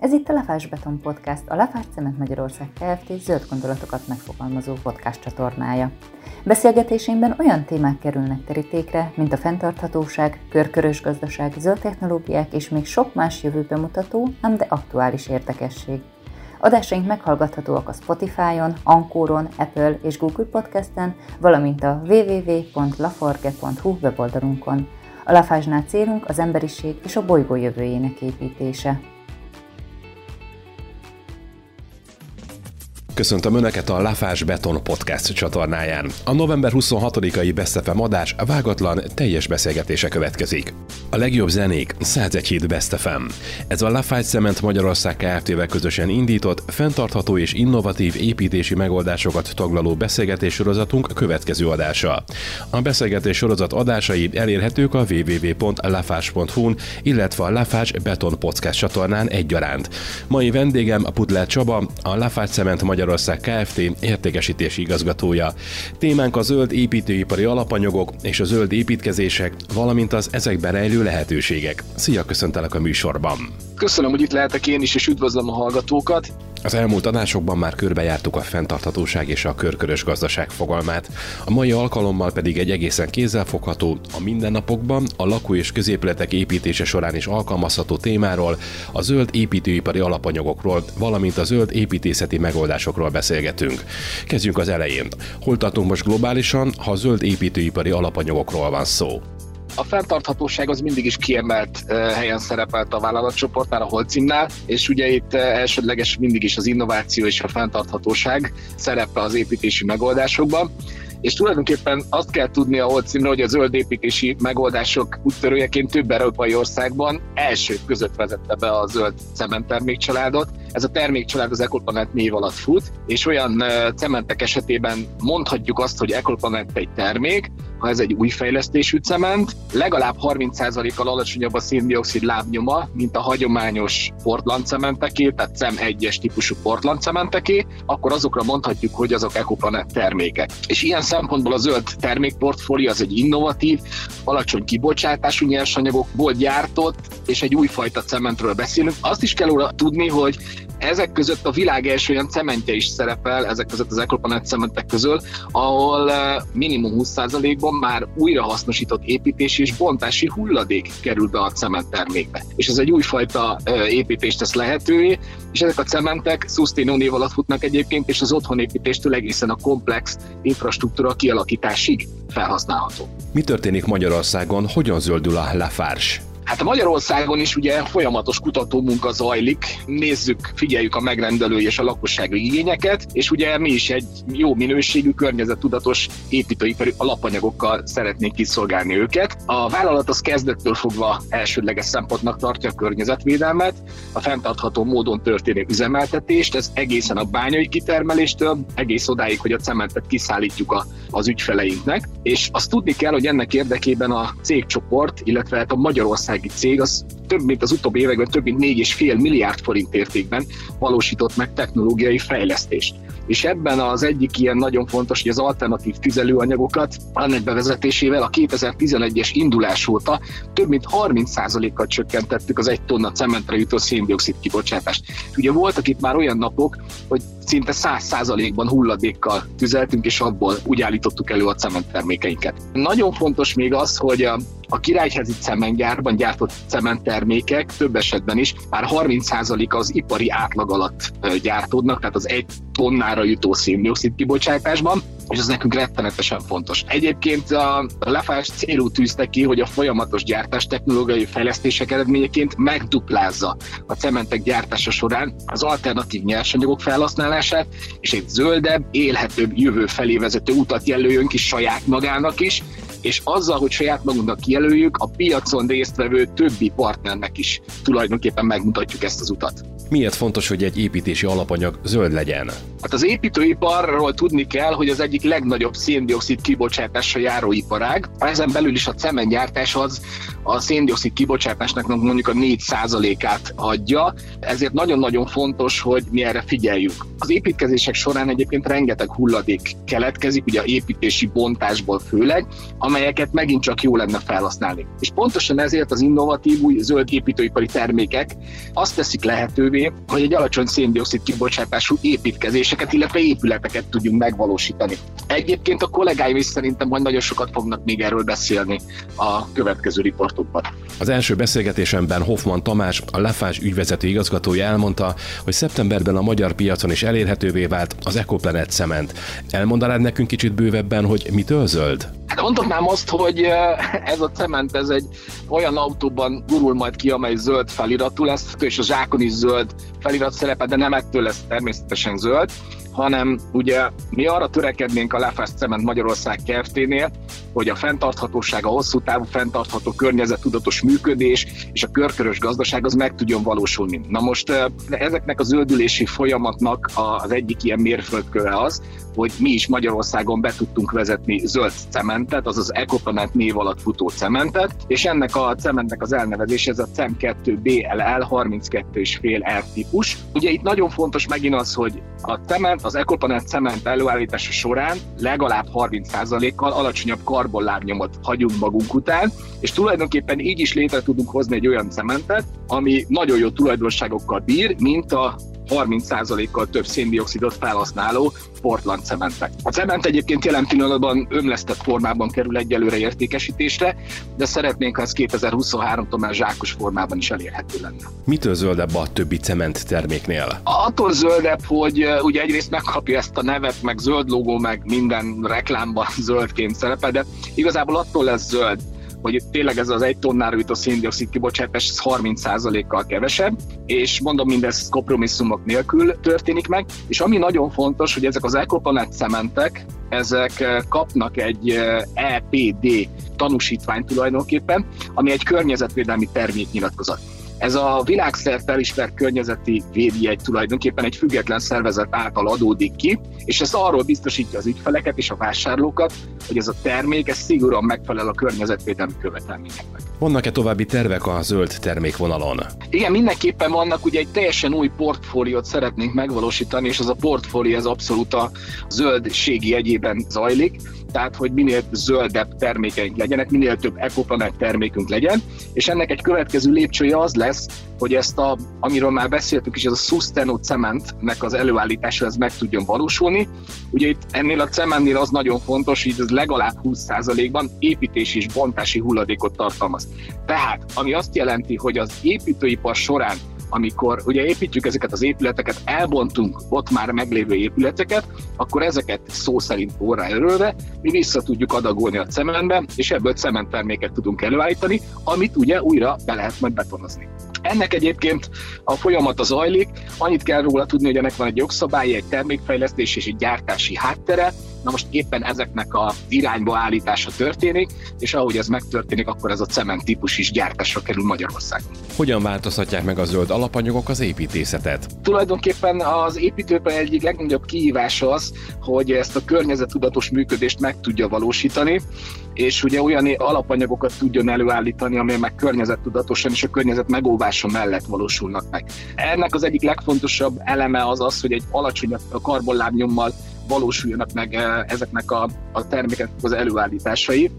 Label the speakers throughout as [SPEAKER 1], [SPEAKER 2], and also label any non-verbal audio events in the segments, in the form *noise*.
[SPEAKER 1] Ez itt a Lafás Beton Podcast, a Lafás Cement Magyarország Kft. zöld gondolatokat megfogalmazó podcast csatornája. Beszélgetéseinkben olyan témák kerülnek terítékre, mint a fenntarthatóság, körkörös gazdaság, zöld technológiák és még sok más jövőbe mutató, ám de aktuális érdekesség. Adásaink meghallgathatóak a Spotify-on, Ankoron, Apple és Google Podcasten, valamint a www.laforge.hu weboldalunkon. A Lafásnál célunk az emberiség és a bolygó jövőjének építése.
[SPEAKER 2] Köszöntöm Önöket a Lafás Beton Podcast csatornáján. A november 26-ai Beszefem adás vágatlan, teljes beszélgetése következik. A legjobb zenék 101 híd Beszefem. Ez a Lafás Cement Magyarország Kft-vel közösen indított, fenntartható és innovatív építési megoldásokat taglaló beszélgetés sorozatunk következő adása. A beszélgetés sorozat adásai elérhetők a www.lafás.hu-n, illetve a Lafás Beton Podcast csatornán egyaránt. Mai vendégem Putler Csaba, a Lafás Cement Magyarország Magyarország Kft. értékesítési igazgatója. Témánk a zöld építőipari alapanyagok és a zöld építkezések, valamint az ezekben rejlő lehetőségek. Szia, köszöntelek a műsorban!
[SPEAKER 3] Köszönöm, hogy itt lehetek én is, és üdvözlöm a hallgatókat.
[SPEAKER 2] Az elmúlt adásokban már körbejártuk a fenntarthatóság és a körkörös gazdaság fogalmát, a mai alkalommal pedig egy egészen kézzelfogható, a mindennapokban, a lakó- és középületek építése során is alkalmazható témáról, a zöld építőipari alapanyagokról, valamint a zöld építészeti megoldásokról beszélgetünk. Kezdjünk az elején. Hol tartunk most globálisan, ha zöld építőipari alapanyagokról van szó?
[SPEAKER 3] A fenntarthatóság az mindig is kiemelt helyen szerepelt a vállalatcsoportnál, a Holcimnál, és ugye itt elsődleges mindig is az innováció és a fenntarthatóság szerepe az építési megoldásokban és tulajdonképpen azt kell tudni a Holcimra, hogy a zöld építési megoldások úttörőjeként több európai országban elsők között vezette be a zöld cementtermékcsaládot. Ez a termékcsalád az Ecoplanet név alatt fut, és olyan cementek esetében mondhatjuk azt, hogy Ecoplanet egy termék, ha ez egy új fejlesztésű cement, legalább 30%-kal alacsonyabb a széndiokszid lábnyoma, mint a hagyományos Portland cementeké, tehát CEM 1-es típusú Portland cementeké, akkor azokra mondhatjuk, hogy azok Ecoplanet termékek. És ilyen szempontból a zöld termékportfólió az egy innovatív, alacsony kibocsátású nyersanyagokból gyártott, és egy újfajta cementről beszélünk. Azt is kell tudni, hogy ezek között a világ első olyan cementje is szerepel, ezek között az Ecoplanet cementek közül, ahol eh, minimum 20%-ban már újrahasznosított építési és bontási hulladék kerül be a cementtermékbe. És ez egy újfajta eh, építést tesz lehetővé, és ezek a cementek Sustaino név alatt futnak egyébként, és az otthonépítéstől egészen a komplex infrastruktúra kialakításig felhasználható.
[SPEAKER 2] Mi történik Magyarországon, hogyan zöldül a Lafarge?
[SPEAKER 3] Hát a Magyarországon is ugye folyamatos kutatómunka zajlik, nézzük, figyeljük a megrendelői és a lakossági igényeket, és ugye mi is egy jó minőségű, környezettudatos építőipari alapanyagokkal szeretnénk kiszolgálni őket. A vállalat az kezdettől fogva elsődleges szempontnak tartja a környezetvédelmet, a fenntartható módon történő üzemeltetést, ez egészen a bányai kitermeléstől, egész odáig, hogy a cementet kiszállítjuk a, az ügyfeleinknek, és azt tudni kell, hogy ennek érdekében a cégcsoport, illetve hát a Magyarország gazdasági cég az több mint az utóbbi években több mint 4,5 milliárd forint értékben valósított meg technológiai fejlesztést. És ebben az egyik ilyen nagyon fontos, hogy az alternatív tüzelőanyagokat annak bevezetésével a 2011-es indulás óta több mint 30%-kal csökkentettük az egy tonna cementre jutó széndiokszid kibocsátást. Ugye voltak itt már olyan napok, hogy szinte 100%-ban hulladékkal tüzeltünk, és abból úgy állítottuk elő a cementtermékeinket. Nagyon fontos még az, hogy a a királyházi cementgyárban gyártott cementtermékek több esetben is már 30% az ipari átlag alatt gyártódnak, tehát az egy tonnára jutó széndiokszid kibocsátásban, és ez nekünk rettenetesen fontos. Egyébként a Lefás célú tűzte ki, hogy a folyamatos gyártás technológiai fejlesztések eredményeként megduplázza a cementek gyártása során az alternatív nyersanyagok felhasználását, és egy zöldebb, élhetőbb jövő felé vezető utat jelöljön ki saját magának is, és azzal, hogy saját magunknak kijelöljük, a piacon résztvevő többi partnernek is tulajdonképpen megmutatjuk ezt az utat.
[SPEAKER 2] Miért fontos, hogy egy építési alapanyag zöld legyen?
[SPEAKER 3] Hát az építőiparról tudni kell, hogy az egyik legnagyobb széndiokszid kibocsátásra járó iparág. Ezen belül is a cementgyártás az a széndiokszid kibocsátásnak mondjuk a 4%-át adja, ezért nagyon-nagyon fontos, hogy mi erre figyeljünk. Az építkezések során egyébként rengeteg hulladék keletkezik, ugye a építési bontásból főleg, amelyeket megint csak jó lenne felhasználni. És pontosan ezért az innovatív új zöld építőipari termékek azt teszik lehetővé, hogy egy alacsony széndiokszid kibocsátású építkezéseket, illetve épületeket tudjunk megvalósítani. Egyébként a kollégáim is szerintem majd nagyon sokat fognak még erről beszélni a következő riportokban.
[SPEAKER 2] Az első beszélgetésemben Hoffman Tamás, a Lafás ügyvezető igazgatója elmondta, hogy szeptemberben a magyar piacon is elérhetővé vált az Ecoplanet cement. Elmondanád nekünk kicsit bővebben, hogy mitől zöld?
[SPEAKER 3] Hát mondhatnám azt, hogy ez a cement ez egy olyan autóban gurul majd ki, amely zöld feliratú lesz, és a zsákon is zöld felirat szerepel, de nem ettől lesz természetesen zöld hanem ugye mi arra törekednénk a Lefast Cement Magyarország Kft-nél, hogy a fenntarthatóság, a hosszú távú fenntartható környezettudatos működés és a körkörös gazdaság az meg tudjon valósulni. Na most ezeknek a zöldülési folyamatnak az egyik ilyen mérföldköve az, hogy mi is Magyarországon be tudtunk vezetni zöld cementet, azaz Ecoplanet név alatt futó cementet, és ennek a cementnek az elnevezése ez a CEM2 BLL 32,5 R típus. Ugye itt nagyon fontos megint az, hogy a cement, az Ecoplanet cement előállítása során legalább 30%-kal alacsonyabb karbonlábnyomot hagyunk magunk után, és tulajdonképpen így is létre tudunk hozni egy olyan cementet, ami nagyon jó tulajdonságokkal bír, mint a 30%-kal több széndiokszidot felhasználó Portland cementek. A cement egyébként jelen pillanatban ömlesztett formában kerül egyelőre értékesítésre, de szeretnénk, ha ez 2023-tól már zsákos formában is elérhető lenne.
[SPEAKER 2] Mitől zöldebb a többi cement terméknél?
[SPEAKER 3] Attól zöldebb, hogy ugye egyrészt megkapja ezt a nevet, meg zöld logó, meg minden reklámban *laughs* zöldként szerepel, de igazából attól lesz zöld, hogy tényleg ez az egy tonnára jutó széndiokszid kibocsátás ez 30%-kal kevesebb, és mondom, mindez kompromisszumok nélkül történik meg, és ami nagyon fontos, hogy ezek az Ecoplanet cementek, ezek eh, kapnak egy EPD eh, e tanúsítványt tulajdonképpen, ami egy környezetvédelmi terméknyilatkozat. Ez a világszerte elismert környezeti védjegy tulajdonképpen egy független szervezet által adódik ki, és ez arról biztosítja az ügyfeleket és a vásárlókat, hogy ez a termék ez szigorúan megfelel a környezetvédelmi követelményeknek.
[SPEAKER 2] Vannak-e további tervek a zöld termékvonalon?
[SPEAKER 3] Igen, mindenképpen vannak, ugye egy teljesen új portfóliót szeretnénk megvalósítani, és ez a portfólió ez abszolút a zöldségi jegyében zajlik tehát hogy minél zöldebb termékeink legyenek, minél több ekoplanet termékünk legyen, és ennek egy következő lépcsője az lesz, hogy ezt a, amiről már beszéltük is, ez a Susteno cementnek az előállítása ez meg tudjon valósulni. Ugye itt ennél a cementnél az nagyon fontos, hogy ez legalább 20%-ban építési és bontási hulladékot tartalmaz. Tehát, ami azt jelenti, hogy az építőipar során amikor ugye építjük ezeket az épületeket, elbontunk ott már meglévő épületeket, akkor ezeket szó szerint óra erőlve mi vissza tudjuk adagolni a cementbe, és ebből cementterméket tudunk előállítani, amit ugye újra be lehet majd betonozni. Ennek egyébként a folyamat az zajlik, annyit kell róla tudni, hogy ennek van egy jogszabálya, egy termékfejlesztés és egy gyártási háttere, Na most éppen ezeknek a irányba állítása történik, és ahogy ez megtörténik, akkor ez a cement típus is gyártásra kerül Magyarországon.
[SPEAKER 2] Hogyan változtatják meg a zöld alapanyagok az építészetet?
[SPEAKER 3] Tulajdonképpen az építőben egyik legnagyobb kihívás az, hogy ezt a környezettudatos működést meg tudja valósítani, és ugye olyan alapanyagokat tudjon előállítani, amely meg környezettudatosan és a környezet megóvása mellett valósulnak meg. Ennek az egyik legfontosabb eleme az az, hogy egy alacsonyabb karbonlábnyommal valósuljanak meg eh, ezeknek a, a termékeknek az előállításai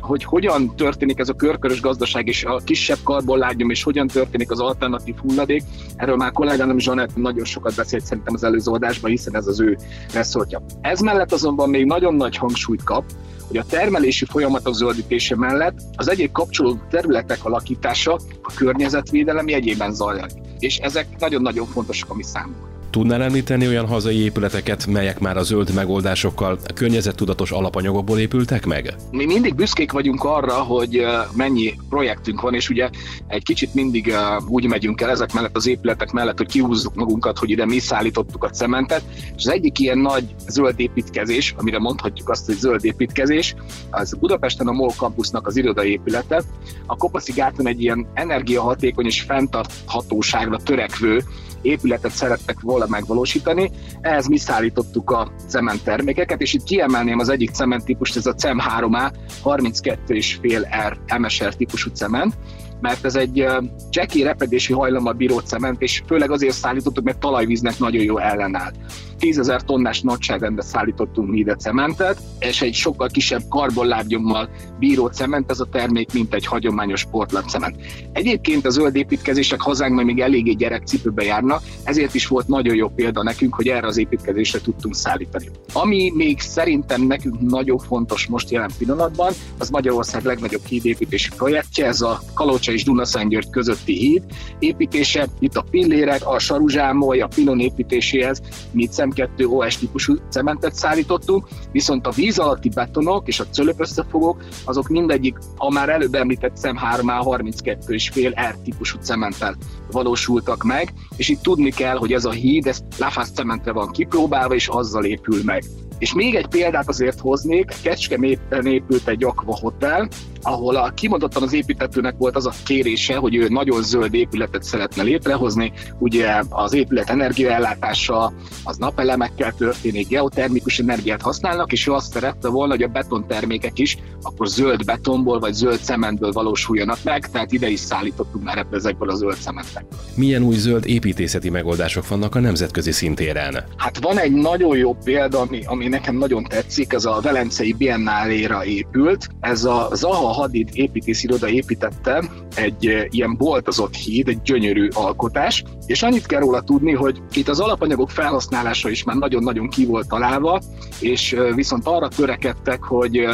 [SPEAKER 3] hogy hogyan történik ez a körkörös gazdaság és a kisebb karbonlágyom, és hogyan történik az alternatív hulladék. Erről már kollégám Zsanett nagyon sokat beszélt szerintem az előző adásban, hiszen ez az ő reszortja. Ez mellett azonban még nagyon nagy hangsúlyt kap, hogy a termelési folyamatok zöldítése mellett az egyéb kapcsolódó területek alakítása a környezetvédelem jegyében zajlik. És ezek nagyon-nagyon fontosak a mi számunkra.
[SPEAKER 2] Tudnál említeni olyan hazai épületeket, melyek már a zöld megoldásokkal, a környezettudatos alapanyagokból épültek meg?
[SPEAKER 3] Mi mindig büszkék vagyunk arra, hogy mennyi projektünk van, és ugye egy kicsit mindig úgy megyünk el ezek mellett az épületek mellett, hogy kihúzzuk magunkat, hogy ide mi szállítottuk a cementet, és az egyik ilyen nagy zöld építkezés, amire mondhatjuk azt, hogy zöld építkezés, az Budapesten a MOL campusnak az irodai épülete. A Kopaszi gáton egy ilyen energiahatékony és fenntarthatóságra törekvő épületet szerettek volna megvalósítani. Ehhez mi szállítottuk a cement termékeket, és itt kiemelném az egyik cement típust, ez a CEM 3A 32,5 R MSR típusú cement, mert ez egy csekély repedési hajlammal bíró cement, és főleg azért szállítottuk, mert talajvíznek nagyon jó ellenáll. 10 ezer tonnás nagyságrendben szállítottunk mi ide cementet, és egy sokkal kisebb karbonlábnyommal bíró cement ez a termék, mint egy hagyományos cement. Egyébként a zöld építkezések hazánkban még eléggé gyerekcipőbe járnak, ezért is volt nagyon jó példa nekünk, hogy erre az építkezésre tudtunk szállítani. Ami még szerintem nekünk nagyon fontos most jelen pillanatban, az Magyarország legnagyobb hídépítési projektje, ez a Kalocsa és Dunaszentgyörgy közötti híd építése. Itt a pillérek, a saruzsámoly, a pilon építéséhez mi szem2 OS típusú cementet szállítottunk, viszont a víz alatti betonok és a cölöp összefogók, azok mindegyik a már előbb említett szem 3 32 és fél R típusú cementtel valósultak meg, és itt tudni kell, hogy ez a híd, ez Lafarge cementre van kipróbálva, és azzal épül meg. És még egy példát azért hoznék, Kecskeméten épült egy Aqua Hotel, ahol a, kimondottan az építetőnek volt az a kérése, hogy ő nagyon zöld épületet szeretne létrehozni, ugye az épület energiaellátása az napelemekkel történik, geotermikus energiát használnak, és ő azt szerette volna, hogy a betontermékek is akkor zöld betonból vagy zöld cementből valósuljanak meg, tehát ide is szállítottunk már ebből ezekből a zöld cementekből.
[SPEAKER 2] Milyen új zöld építészeti megoldások vannak a nemzetközi szintéren?
[SPEAKER 3] Hát van egy nagyon jó példa, ami, ami nekem nagyon tetszik, ez a Velencei Biennáléra épült. Ez a Zaha Hadid építésziroda építette egy ilyen boltozott híd, egy gyönyörű alkotás, és annyit kell róla tudni, hogy itt az alapanyagok felhasználása is már nagyon-nagyon ki volt találva, és viszont arra törekedtek, hogy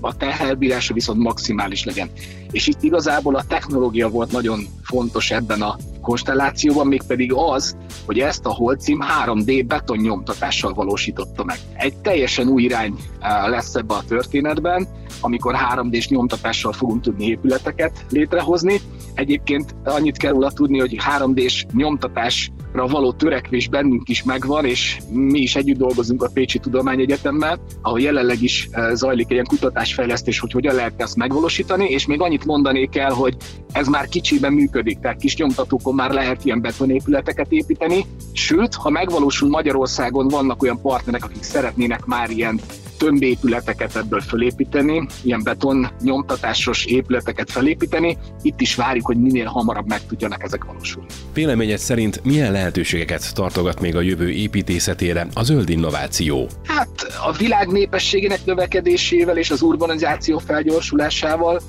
[SPEAKER 3] a teherbírása viszont maximális legyen. És itt igazából a technológia volt nagyon fontos ebben a konstellációban, mégpedig az, hogy ezt a holcim 3D betonnyomtatással valósította meg. Egy teljesen új irány eh, lesz ebbe a történetben, amikor 3D-s nyomtatással fogunk tudni épületeket létrehozni. Egyébként annyit kell róla tudni, hogy 3D-s nyomtatásra való törekvés bennünk is megvan, és mi is együtt dolgozunk a Pécsi Tudományegyetemmel, ahol jelenleg is eh, zajlik egy ilyen kutatásfejlesztés, hogy hogyan lehet ezt megvalósítani, és még annyit mondanék el, hogy ez már kicsiben működik, tehát kis nyomtatókon már lehet ilyen betonépületeket építeni, sőt, ha megvalósul Magyarországon, vannak olyan partnerek, akik szeretnének már ilyen tömbépületeket ebből fölépíteni, ilyen beton nyomtatásos épületeket felépíteni. Itt is várjuk, hogy minél hamarabb meg tudjanak ezek valósulni.
[SPEAKER 2] Véleményed szerint milyen lehetőségeket tartogat még a jövő építészetére a zöld innováció?
[SPEAKER 3] Hát a világ népességének növekedésével és az urbanizáció felgyorsulásával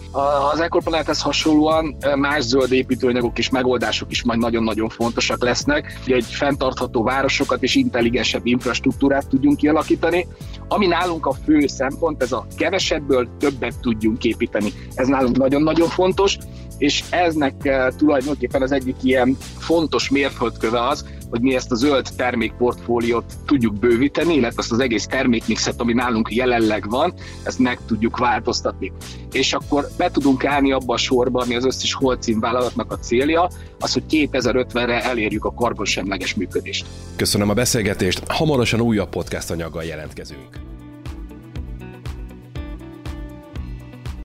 [SPEAKER 3] az Ecoplanet hasonlóan más zöld építőanyagok és megoldások is majd nagyon-nagyon fontosak lesznek, hogy egy fenntartható városokat és intelligensebb infrastruktúrát tudjunk kialakítani. Ami nálunk a fő szempont, ez a kevesebből többet tudjunk építeni. Ez nálunk nagyon-nagyon fontos, és eznek tulajdonképpen az egyik ilyen fontos mérföldköve az, hogy mi ezt a zöld termékportfóliót tudjuk bővíteni, illetve azt az egész termékmixet, ami nálunk jelenleg van, ezt meg tudjuk változtatni. És akkor be tudunk állni abba a sorba, ami az összes holcím vállalatnak a célja, az, hogy 2050-re elérjük a karbonsemleges működést.
[SPEAKER 2] Köszönöm a beszélgetést, hamarosan újabb podcast anyaggal jelentkezünk.